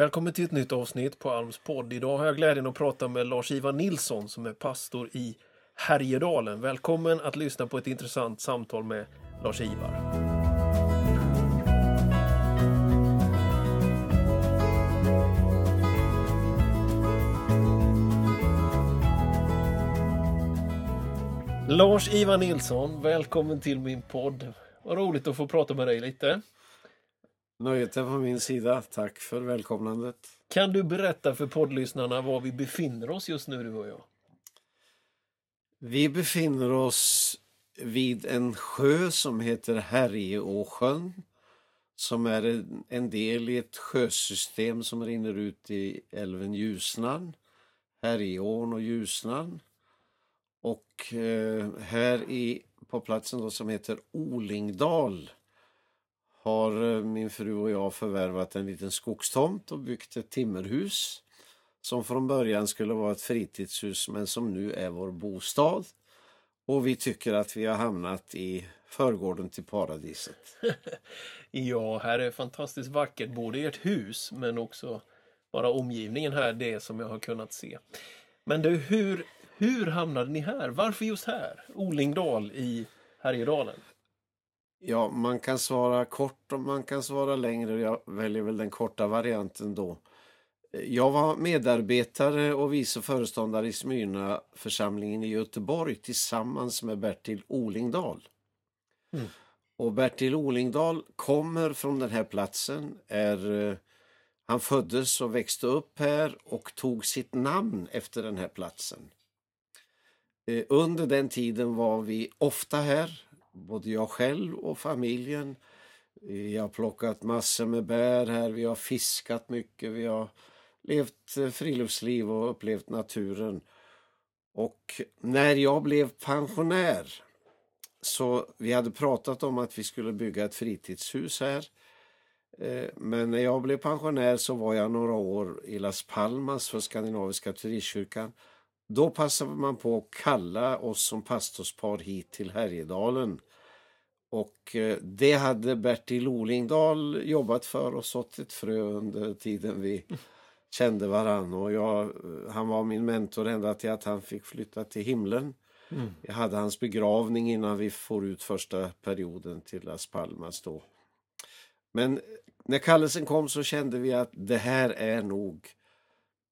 Välkommen till ett nytt avsnitt på Alms podd. Idag har jag glädjen att prata med Lars-Ivar Nilsson som är pastor i Härjedalen. Välkommen att lyssna på ett intressant samtal med Lars-Ivar. Lars-Ivar Nilsson, välkommen till min podd. Vad roligt att få prata med dig lite. Nöjet är på min sida. Tack för välkomnandet. Kan du berätta för poddlyssnarna var vi befinner oss just nu, du och jag? Vi befinner oss vid en sjö som heter Härjeåsjön som är en del i ett sjösystem som rinner ut i älven Ljusnan, Härjeån och Ljusnan. Och eh, här i, på platsen då som heter Olingdal har eh, min fru och jag förvärvat en liten skogstomt och byggt ett timmerhus som från början skulle vara ett fritidshus men som nu är vår bostad. Och vi tycker att vi har hamnat i förgården till paradiset. ja, här är fantastiskt vackert, både ert hus men också bara omgivningen här, det som jag har kunnat se. Men du, hur, hur hamnade ni här? Varför just här? Olingdal i Härjedalen? Ja, man kan svara kort och man kan svara längre. Jag väljer väl den korta varianten då. Jag var medarbetare och vice föreståndare i Smyrna församlingen i Göteborg tillsammans med Bertil Olingdal. Mm. Och Bertil Olingdal kommer från den här platsen. Är, eh, han föddes och växte upp här och tog sitt namn efter den här platsen. Eh, under den tiden var vi ofta här både jag själv och familjen. Vi har plockat massor med bär här, vi har fiskat mycket, vi har levt eh, friluftsliv och upplevt naturen. Och när jag blev pensionär så vi hade pratat om att vi skulle bygga ett fritidshus här. Eh, men när jag blev pensionär så var jag några år i Las Palmas för Skandinaviska turistkyrkan då passade man på att kalla oss som pastorspar hit till Härjedalen. Och eh, det hade Bertil Olingdal jobbat för och sått ett frö under tiden vi kände varann. Och jag, eh, han var min mentor ända till att han fick flytta till himlen. Mm. Jag hade hans begravning innan vi får ut första perioden till Las Palmas då. Men när kallelsen kom så kände vi att det här är nog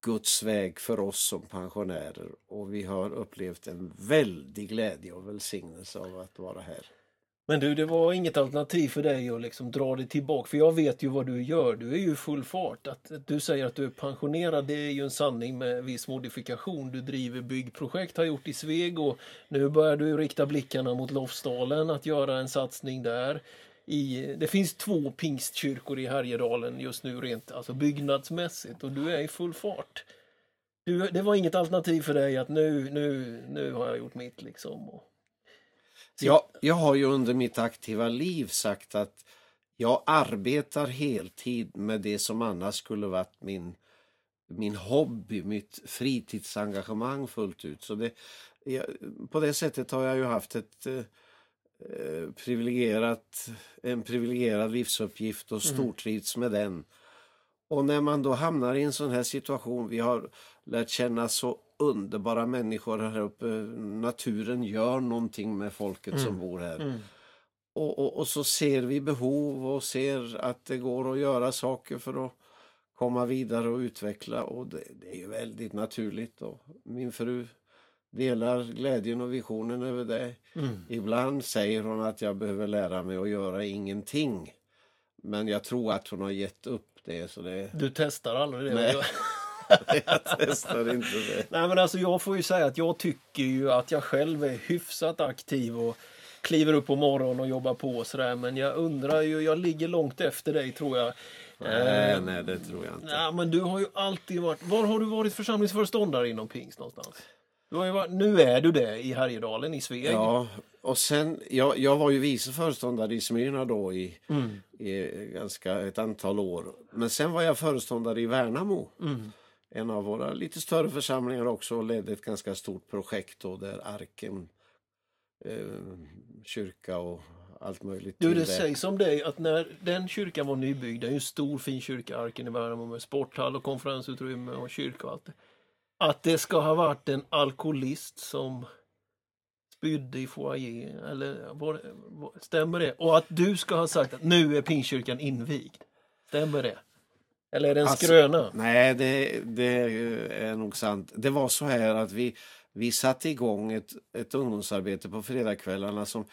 Guds väg för oss som pensionärer och vi har upplevt en väldig glädje och välsignelse av att vara här. Men du, det var inget alternativ för dig att liksom dra dig tillbaka, för jag vet ju vad du gör. Du är ju full fart. Att du säger att du är pensionerad, det är ju en sanning med viss modifikation. Du driver byggprojekt, har gjort i Sveg och nu börjar du rikta blickarna mot Lofsdalen, att göra en satsning där i, det finns två pingstkyrkor i Härjedalen just nu rent alltså byggnadsmässigt och du är i full fart. Du, det var inget alternativ för dig att nu, nu, nu har jag gjort mitt liksom. Och... Ja, jag har ju under mitt aktiva liv sagt att jag arbetar heltid med det som annars skulle varit min, min hobby, mitt fritidsengagemang fullt ut. Så det, jag, på det sättet har jag ju haft ett eh, Eh, privilegierat, en privilegierad livsuppgift och mm. stortrivts med den. Och när man då hamnar i en sån här situation, vi har lärt känna så underbara människor här uppe. Naturen gör någonting med folket mm. som bor här. Mm. Och, och, och, så ser vi behov och ser att det går att göra saker för att komma vidare och utveckla och det, det är ju väldigt naturligt. Och min fru delar glädjen och visionen över det. Mm. Ibland säger hon att jag behöver lära mig att göra ingenting. Men jag tror att hon har gett upp det. Så det... Du testar aldrig det? Nej. jag testar inte det. Nej men alltså jag får ju säga att jag tycker ju att jag själv är hyfsat aktiv och kliver upp på morgonen och jobbar på och sådär. Men jag undrar ju, jag ligger långt efter dig tror jag. Nej, eh, nej det tror jag inte. Nej, men du har ju alltid varit, var har du varit församlingsföreståndare inom pingst någonstans? Varit, nu är du det i Härjedalen, i Sveg. Ja, och sen, jag, jag var ju vice föreståndare i Smyrna då i, mm. i ganska ett antal år. Men sen var jag föreståndare i Värnamo. Mm. En av våra lite större församlingar också och ledde ett ganska stort projekt då där Arken eh, kyrka och allt möjligt. Du, det sägs om dig att när den kyrkan var nybyggd, det är en stor fin kyrka, Arken i Värnamo med sporthall och konferensutrymme och kyrka och allt det. Att det ska ha varit en alkoholist som spydde i foajén, eller var var, stämmer det? Och att du ska ha sagt att nu är Pingstkyrkan invigd. Stämmer det? Eller är det en Alltså, skröna? Nej, det, det är nog sant. Det var så här att vi, vi satte igång ett, ett ungdomsarbete på fredagskvällarna som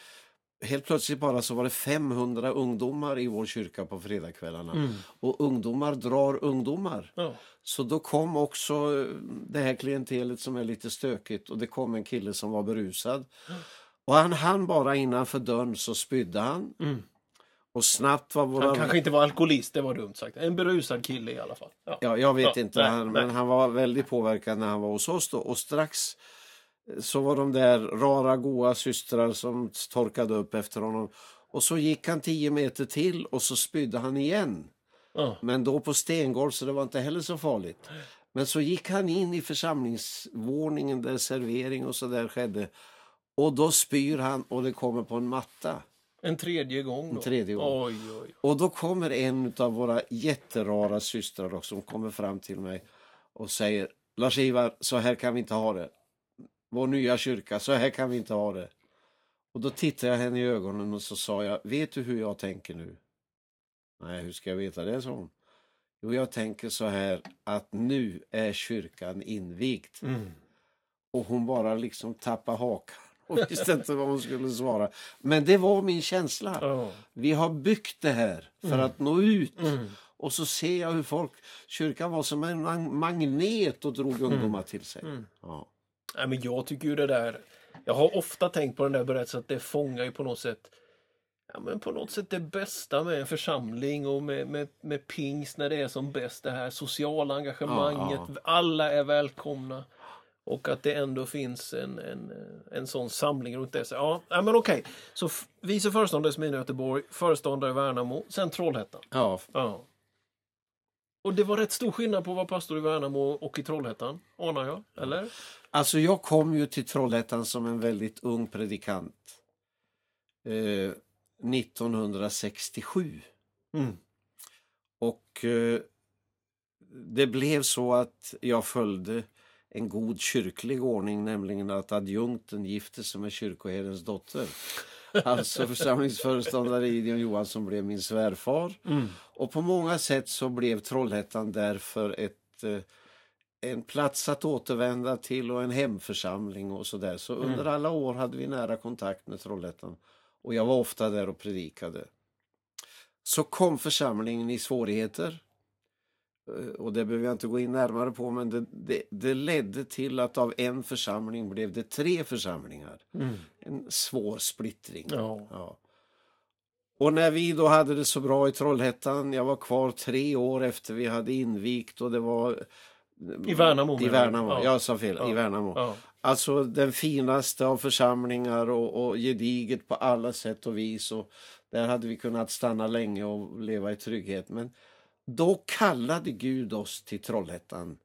Helt plötsligt bara så var det 500 ungdomar i vår kyrka på fredagskvällarna. Mm. Och ungdomar drar ungdomar. Ja. Så då kom också det här klientelet som är lite stökigt och det kom en kille som var berusad. Och han hann bara innanför dörren så spydde han. Mm. Och snabbt var våra... Han kanske inte var alkoholist, det var dumt sagt. En berusad kille i alla fall. Ja. Ja, jag vet Ja, inte, nej, han, nej. men han var väldigt påverkad när han var hos oss då. Och strax eh, så var de där rara goa systrar som torkade upp efter honom. Och så gick han tio meter till och så spydde han igen. Ja. Men då på stengolv så det var inte heller så farligt. Men så gick han in i församlingsvåningen där servering och så där skedde. Och då spyr han och det kommer på en matta. En tredje gång då? En tredje gång. Oj, oj. Och då kommer en av våra jätterara systrar också, som kommer fram till mig och säger Lars-Ivar, så här kan vi inte ha det. Vår nya kyrka, så här kan vi inte ha det. Och då tittade jag henne i ögonen och så sa jag, vet du hur jag tänker nu? Nej, hur ska jag veta det, sa hon. Jo, jag tänker så här att nu är kyrkan invigd. Mm. Och hon bara liksom tappade hakan och visste inte vad hon skulle svara. Men det var min känsla. Ja. Vi har byggt det här för att nå ut. Mm. Och så ser jag hur folk, kyrkan var som en mag- magnet och drog ungdomar till sig. Mm. Ja. Nej, men jag tycker ju det där... Jag har ofta tänkt på den där berättelsen att det fångar ju på något sätt Ja, men på något sätt det bästa med en församling och med, med, med pingst när det är som bäst. Det här sociala engagemanget. Ja, Alla är välkomna. Och att det ändå finns en, en, en sån samling runt det. Så, ja, ja, men okej. Så vice föreståndare i Göteborg, föreståndare i Värnamo, sen Trollhättan. Ja, Ja. Och det var rätt stor skillnad på att vara pastor i Värnamo och i Trollhättan, anar jag. Eller? Alltså jag kom ju till Trollhättan som en väldigt ung predikant. Eh, 1967. Mm. Och eh, det blev så att jag följde en god kyrklig ordning, nämligen att adjunkten gifte sig med kyrkoherdens dotter. Alltså församlingsföreståndare Gideon Johansson blev min svärfar. Mm. Och på många sätt så blev Trollhättan därför ett, eh, en plats att återvända till och en hemförsamling och sådär. Så under alla år hade vi nära kontakt med Trollhättan. Och jag var ofta där och predikade. Så kom församlingen i svårigheter. Eh, Och det behöver jag inte gå in närmare på men det, det, det ledde till att av en församling blev det tre församlingar. Mm. En svår splittring. Ja. Ja. Och när vi då hade det så bra i Trollhättan, jag var kvar tre år efter vi hade invigt och det var... I Värnamo, I? Värnamo, Ja. jag sa fel, Ja. i Värnamo. Ja. Alltså den finaste av församlingar och, och gediget på alla sätt och vis. Och där hade vi kunnat stanna länge och leva i trygghet. Men då kallade Gud oss till Trollhättan.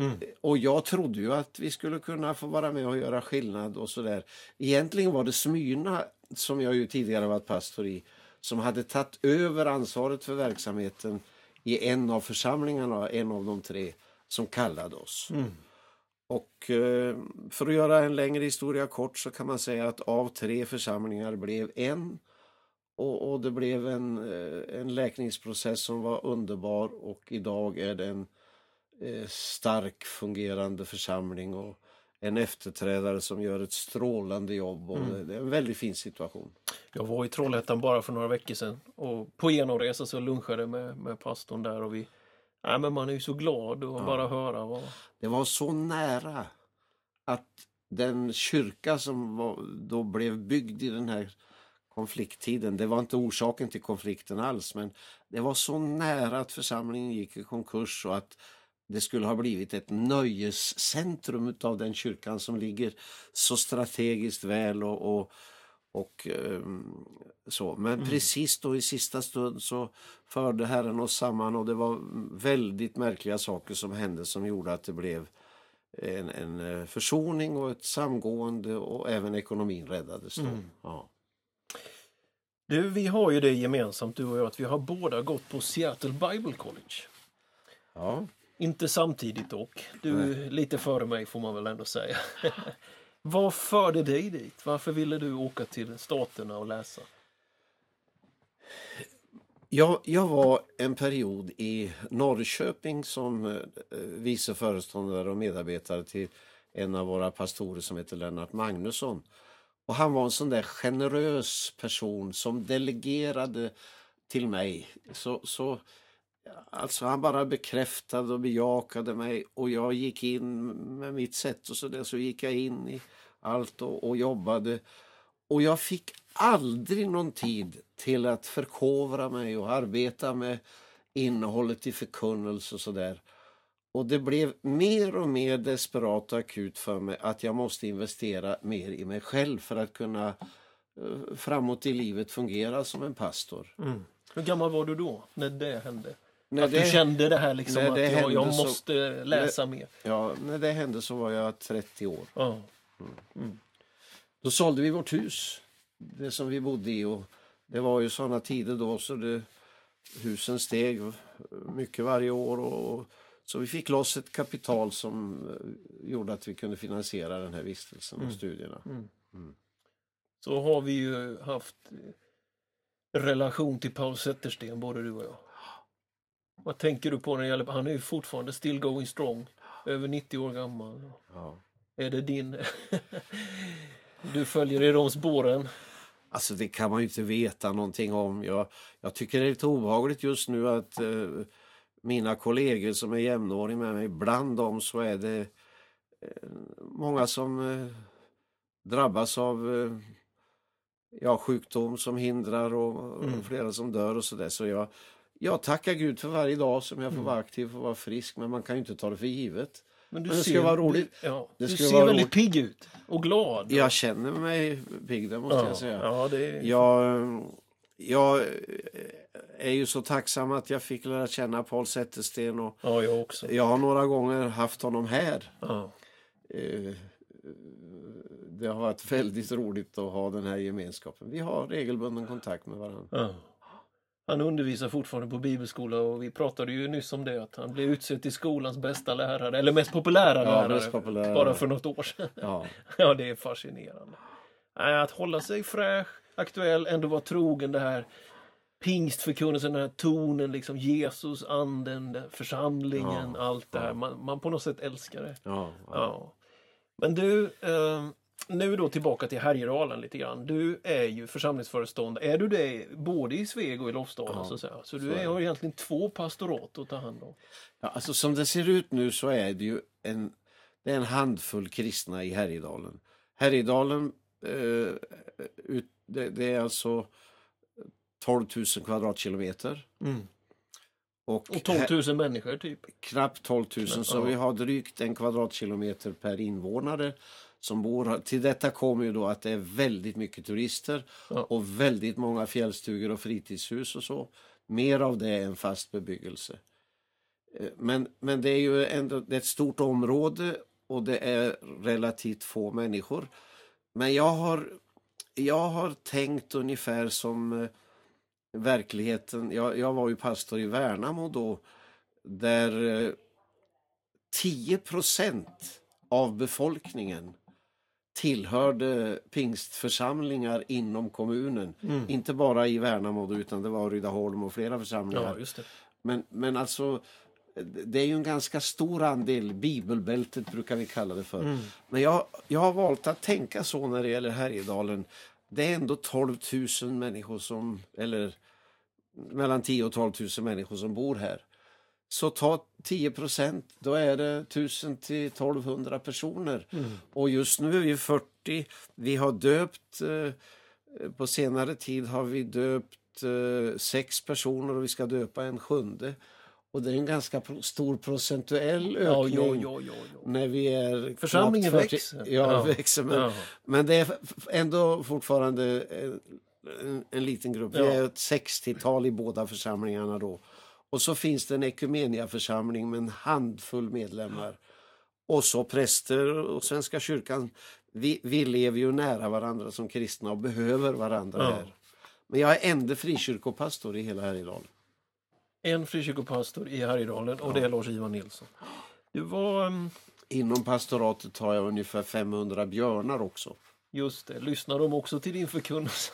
Mm. Och jag trodde ju att vi skulle kunna få vara med och göra skillnad och sådär. Egentligen var det Smyrna, som jag ju tidigare varit pastor i, som hade tagit över ansvaret för verksamheten i en av församlingarna, en av de tre, som kallade oss. Mm. Och eh, för att göra en längre historia kort så kan man säga att av tre församlingar blev en. Och, och det blev en, eh, en läkningsprocess som var underbar och idag är det en eh, stark fungerande församling och en efterträdare som gör ett strålande jobb. Och det, det är en väldigt fin situation. Jag var i Trollhättan bara för några veckor sedan och på genomresa så lunchade med, med pastorn där och vi Nej, men man är ju så glad att bara höra vad... Det var så nära att den kyrka som var, då blev byggd i den här konflikttiden, det var inte orsaken till konflikten alls, men det var så nära att församlingen gick i konkurs och att det skulle ha blivit ett nöjescentrum av den kyrkan som ligger så strategiskt väl och, och, och ehm, så. Men precis då i sista stund så förde Herren oss samman och det var väldigt märkliga saker som hände som gjorde att det blev en, en eh, försoning och ett samgående och även ekonomin räddades då. Ja. Du, vi har ju det gemensamt du och jag att vi har båda gått på Seattle Bible College. Ja. Inte samtidigt dock. Du lite före mig får man väl ändå säga. Vad förde dig dit? Varför ville du åka till Staterna och läsa? Jag, jag var en period i Norrköping som eh, vice föreståndare och medarbetare till en av våra pastorer som heter Lennart Magnusson. Och han var en sån där generös person som delegerade till mig. Så, så, alltså han bara bekräftade och bejakade mig och jag gick in med mitt sätt och så där så gick jag in i allt och, och jobbade. Och jag fick aldrig någon tid till att förkovra mig och arbeta med innehållet i förkunnelse och sådär. Och det blev mer och mer desperat och akut för mig att jag måste investera mer i mig själv för att kunna eh, framåt i livet fungera som en pastor. Mm. Hur gammal var du då när det hände? När att det, du kände det här liksom när att det jag, jag hände så- måste läsa mer? ja, när det hände så var jag 30 år. Ja. Då sålde vi vårt hus, det som vi bodde i. Och det var ju sådana tider då så det, husen steg mycket varje år. Och, så vi fick loss ett kapital som eh, gjorde att vi kunde finansiera den här vistelsen och studierna. Så har vi ju haft eh, relation till Paul Zettersten, både du och jag. Vad tänker du på när det gäller... Han är ju fortfarande still going strong. Över 90 år gammal. Ja. Är det din... du följer i de spåren? Alltså det kan man ju inte veta någonting om. Jag, jag tycker det är lite obehagligt just nu att eh, mina kollegor som är jämnåriga med mig, bland dem så är det eh, många som eh, drabbas av eh, ja, sjukdom som hindrar och, Mm. flera som dör och sådär. Så jag, jag tackar Gud för varje dag som jag får Mm. vara aktiv och vara frisk, men man kan ju inte ta det för givet. Men, du Men det ser, skulle vara roligt. Du, ja, Det du ser väldigt roligt. pigg ut och glad. Jag känner mig pigg, det måste ja, jag säga. ja, det är... Jag, jag är ju så tacksam att jag fick lära känna Paul Zettersten och ja, jag också. jag har några gånger haft honom här. Ja. Eh, Det har varit väldigt roligt att ha den här gemenskapen. Vi har regelbunden kontakt med varandra. Ja. Han undervisar fortfarande på bibelskola och vi pratade ju nyss om det att han blev utsedd till skolans bästa lärare, eller mest populära Ja, lärare, mest populära. bara för något år sedan. Ja. Ja, det är fascinerande. Att hålla sig fräsch, aktuell, ändå vara trogen det här pingstförkunnelsen, den här tonen, liksom Jesus, anden, den- församlingen, Ja, allt det här. Man, man på något sätt älskar det. Ja, ja. Men du, eh, nu då tillbaka till Härjedalen lite grann. Du är ju församlingsföreståndare. Är du det både i Sveg och i Lofsdalen? Ja, så att säga? Så du är har egentligen två pastorat att ta hand om. Ja, alltså som det ser ut nu så är det ju en, det är en handfull kristna i Härjedalen. Härjedalen, eh, ut, det, det är alltså 12 000 kvadratkilometer. Och, Och 12 000 människor typ. knappt 12 000 så Ja. vi har drygt en kvadratkilometer per invånare som bor här. Till detta kommer ju då att det är väldigt mycket turister Ja. och väldigt många fjällstugor och fritidshus och så. Mer av det än fast bebyggelse. Eh, Men, men det är ju ändå det är ett stort område och det är relativt få människor. Men jag har, jag har tänkt ungefär som eh, verkligheten. Jag, jag var ju pastor i Värnamo då där eh, 10 procent av befolkningen tillhörde pingstförsamlingar inom kommunen. Inte bara i Värnamo utan det var Rydaholm och flera församlingar. Ja. Men, men alltså, det är ju en ganska stor andel, bibelbältet brukar vi kalla det för. Men jag, jag har valt att tänka så när det gäller Härjedalen. Det är ändå 12 000 människor som, eller mellan 10 och 12 000 människor som bor här. Så ta 10 procent, då är det 1000 till 1200 personer. Och just nu är vi 40. Vi har döpt, eh, på senare tid har vi döpt eh, sex personer och vi ska döpa en sjunde. Och det är en ganska stor procentuell ökning Ja, ja, ja, ja. när vi är Församlingen knappt 40 växer. Ja, Ja. växer. Men, Ja. men det är ändå fortfarande en, en, en liten grupp. Vi Ja. är ett 60-tal i båda församlingarna då. Och så finns det en ekumeniaförsamling med en handfull medlemmar. Och så präster och Svenska kyrkan. Vi, vi lever ju nära varandra som kristna och behöver varandra Ja. här. Men jag är enda frikyrkopastor i hela Härjedalen. En frikyrkopastor i Härjedalen och det är Lars-Ivar Nilsson. Du var, mm, Inom pastoratet har jag ungefär 500 björnar också. just det, lyssnar de också till din förkunnelse?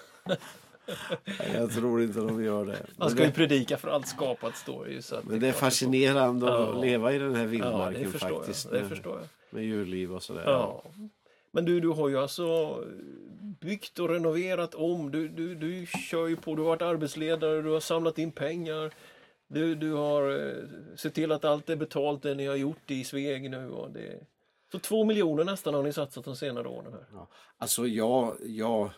Jag tror inte de gör det. Man ska ju predika för allt skapat står ju. Så men det är fascinerande Ja. att leva i den här Ja, vildmarken förstår faktiskt. jag. Det med, förstår jag. med djurliv och sådär. Ja. Men du, du har ju alltså byggt och renoverat om. Du, du, du kör ju på, du har varit arbetsledare, du har samlat in pengar. Du, du har eh, sett till att allt är betalt det ni har gjort i Sveg nu. Och det... Så två miljoner nästan har ni satsat de senare åren. Här. Ja. Alltså jag, jag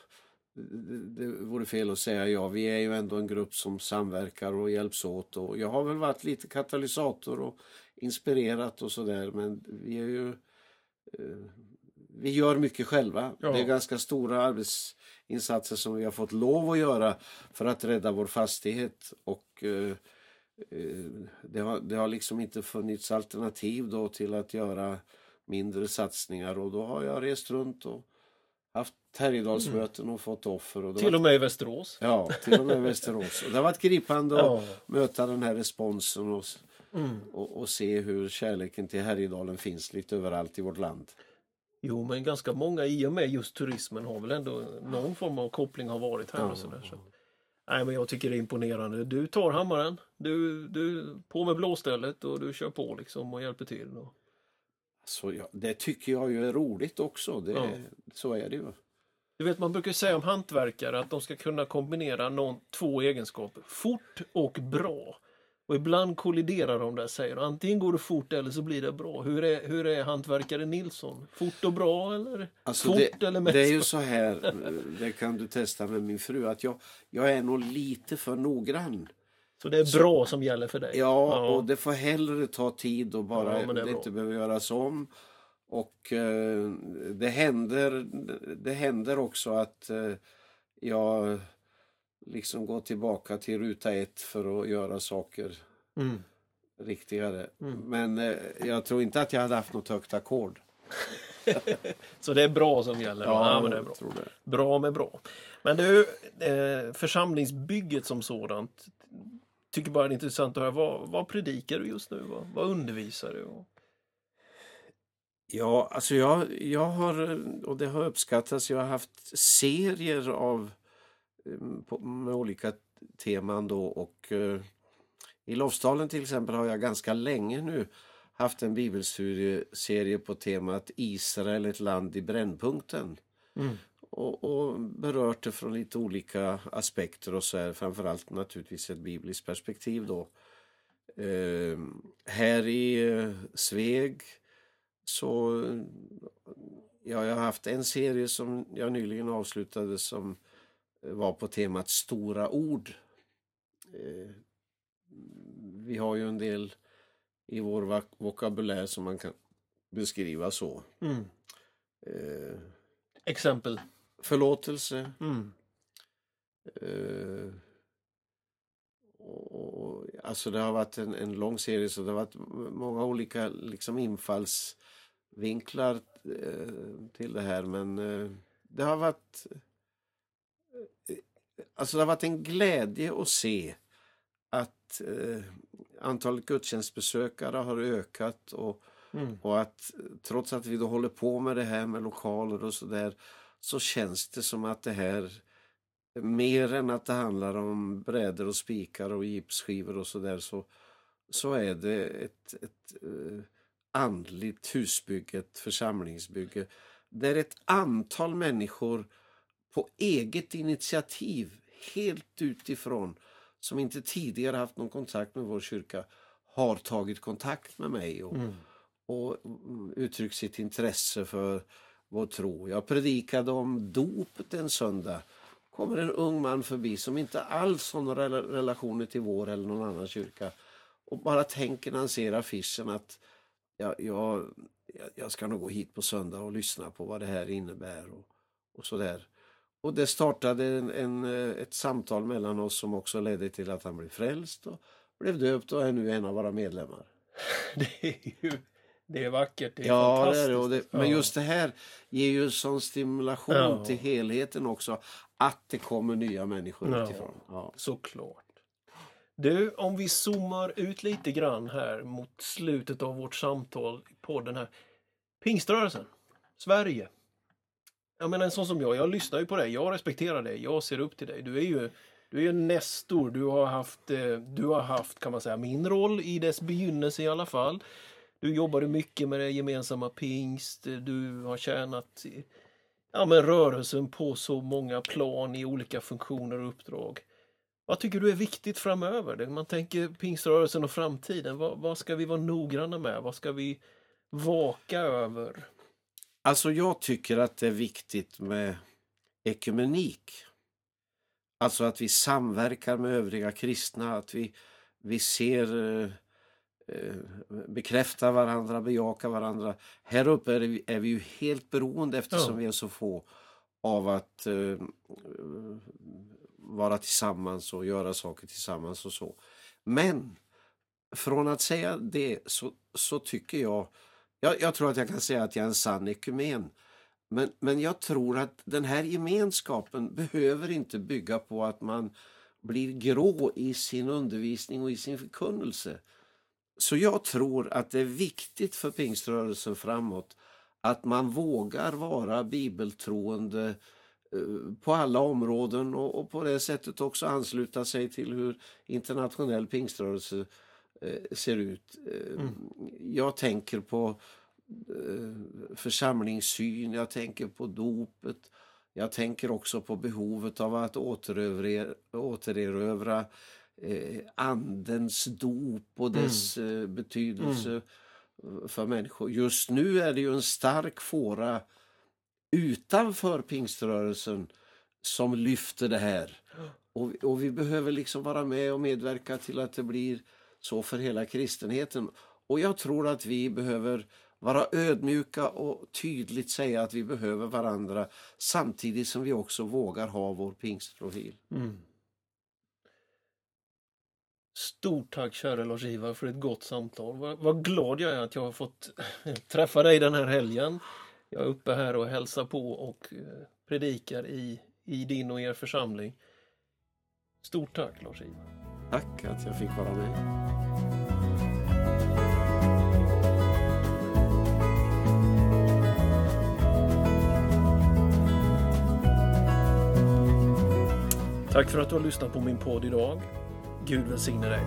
det, vore fel att säga ja. Vi är ju ändå en grupp som samverkar och hjälps åt. Och jag har väl varit lite katalysator och inspirerat och sådär. Men vi är ju... Eh, vi gör mycket själva. Ja. Det är ganska stora arbetsinsatser som vi har fått lov att göra för att rädda vår fastighet. Och eh, eh, det, har, det har liksom inte funnits alternativ då till att göra mindre satsningar och då har jag rest runt och haft Härjedalsmöten och fått offer. Och Till och med i Västerås. Ja, till och med i Västerås. Och det har varit gripande att Ja. möta den här responsen och, Mm. och, och se hur kärleken till Härjedalen finns lite överallt i vårt land. Jo, men ganska många i och med just turismen har väl ändå någon form av koppling har varit här. Och sådär, så. Nej, men jag tycker det är imponerande. Du tar hammaren, du, du på med blåstället och du kör på liksom och hjälper till. Och... Så ja, det tycker jag ju är roligt också. Det, Ja. Så är det ju. Du vet, man brukar säga om hantverkare att de ska kunna kombinera någon, två egenskaper. Fort och bra. Och ibland kolliderar de där, säger. Antingen går det fort eller så blir det bra. Hur är, hur är hantverkare Nilsson? Fort och bra eller Alltså fort det, eller mest? det är ju så här, det kan du testa med min fru, att jag, jag är nog lite för noggrann. Så det är bra som gäller för dig? Ja, och det får hellre ta tid och bara Ja, det det, inte behöver göras om. Och eh, det händer, det händer också att eh, jag liksom går tillbaka till ruta ett för att göra saker Mm. riktigare. Mm. Men eh, jag tror inte att jag hade haft något högt ackord. Så det är bra som gäller? Ja, men det är bra. tror det. Bra med bra. Men du, eh, församlingsbygget som sådant. Tycker bara det är intressant att höra. Vad, vad predikar du just nu? Vad, vad undervisar du? Ja, alltså jag, jag har, och det har uppskattats, jag har haft serier av eh, på, med olika teman då och eh, i Lofsdalen till exempel har jag ganska länge nu haft en bibelstudieserie på temat Israel, ett land i brännpunkten. Mm. Och, och berört det från lite olika aspekter och så här, framförallt naturligtvis ett bibliskt perspektiv då. Eh, här i eh, Sveg så ja, jag har haft en serie som jag nyligen avslutade som var på temat stora ord. Eh, vi har ju en del i vår vok- vokabulär som man kan beskriva så. Mm. Eh, Exempel? förlåtelse. Mm. Eh, alltså det har varit en, en lång serie så det har varit många olika liksom infallsvinklar eh, till det här men eh, det har varit eh, alltså det har varit en glädje att se att eh, antalet gudstjänstbesökare har ökat och Mm. och att trots att vi då håller på med det här med lokaler och så där så känns det som att det här mer än att det handlar om brädor och spikar och gipsskivor och så där så, så är det ett, ett eh, andligt husbygge, ett församlingsbygge där ett antal människor på eget initiativ, helt utifrån, som inte tidigare haft någon kontakt med vår kyrka, har tagit kontakt med mig och, Mm. och uttryckt sitt intresse för vår tro. Jag predikade om dopet en söndag kommer en ung man förbi som inte alls har några relationer till vår eller någon annan kyrka och bara tänker när han ser affischen att jag, jag, jag ska nog gå hit på söndag och lyssna på vad det här innebär och, och sådär. Och det startade en, en, eh, ett samtal mellan oss som också ledde till att han blev frälst och blev döpt och är nu en av våra medlemmar. Det är ju det är vackert, det är Ja, det är det. Det. Men Ja. just det här ger ju en sån stimulation Ja. till helheten också. Att det kommer nya människor Ja. utifrån. Ja. Såklart. Du, om vi zoomar ut lite grann här mot slutet av vårt samtal på den här pingströrelsen, Sverige. Jag menar en sån som jag, jag lyssnar ju på dig, jag respekterar dig, jag ser upp till dig. Du är ju du är ju nestor, du har haft, eh, du har haft kan man säga min roll i dess begynnelse i alla fall. Du jobbade mycket med det gemensamma pingst, du har tjänat ja, men rörelsen på så många plan i olika funktioner och uppdrag. Vad tycker du är viktigt framöver? Man tänker pingströrelsen och framtiden. Vad, vad ska vi vara noggranna med? Vad ska vi vaka över? Alltså jag tycker att det är viktigt med ekumenik. Alltså att vi samverkar med övriga kristna, att vi, vi ser, eh, bekräftar varandra, bejakar varandra. Här uppe är vi ju helt beroende eftersom Ja. vi är så få av att eh, vara tillsammans och göra saker tillsammans och så. Men från att säga det så, så tycker jag, jag, jag tror att jag kan säga att jag är en sann ekumen. Men, men jag tror att den här gemenskapen behöver inte bygga på att man blir grå i sin undervisning och i sin förkunnelse. Så jag tror att det är viktigt för pingströrelsen framåt att man vågar vara bibeltroende eh, på alla områden och, på det sättet också ansluta sig till hur internationell pingströrelse eh, ser ut. Eh, Jag tänker på församlingssyn, jag tänker på dopet. Jag tänker också på behovet av att återerövra, andens dop och dess eh, betydelse eh, för människor. Just nu är det ju en stark fåra utanför pingströrelsen som lyfter det här. Och, och vi behöver liksom vara med och medverka till att det blir så för hela kristenheten. Och jag tror att vi behöver vara ödmjuka och tydligt säga att vi behöver varandra samtidigt som vi också vågar ha vår pingstprofil. Stort tack kära Lars-Ivar för ett gott samtal. Vad, vad glad jag är att jag har fått träffa dig den här helgen. Jag är uppe här och hälsar på och eh, predikar i, i din och er församling. Stort tack Lars-Ivar. Tack att jag fick vara med. Tack för att du har lyssnat på min podd idag. Gud välsigne dig.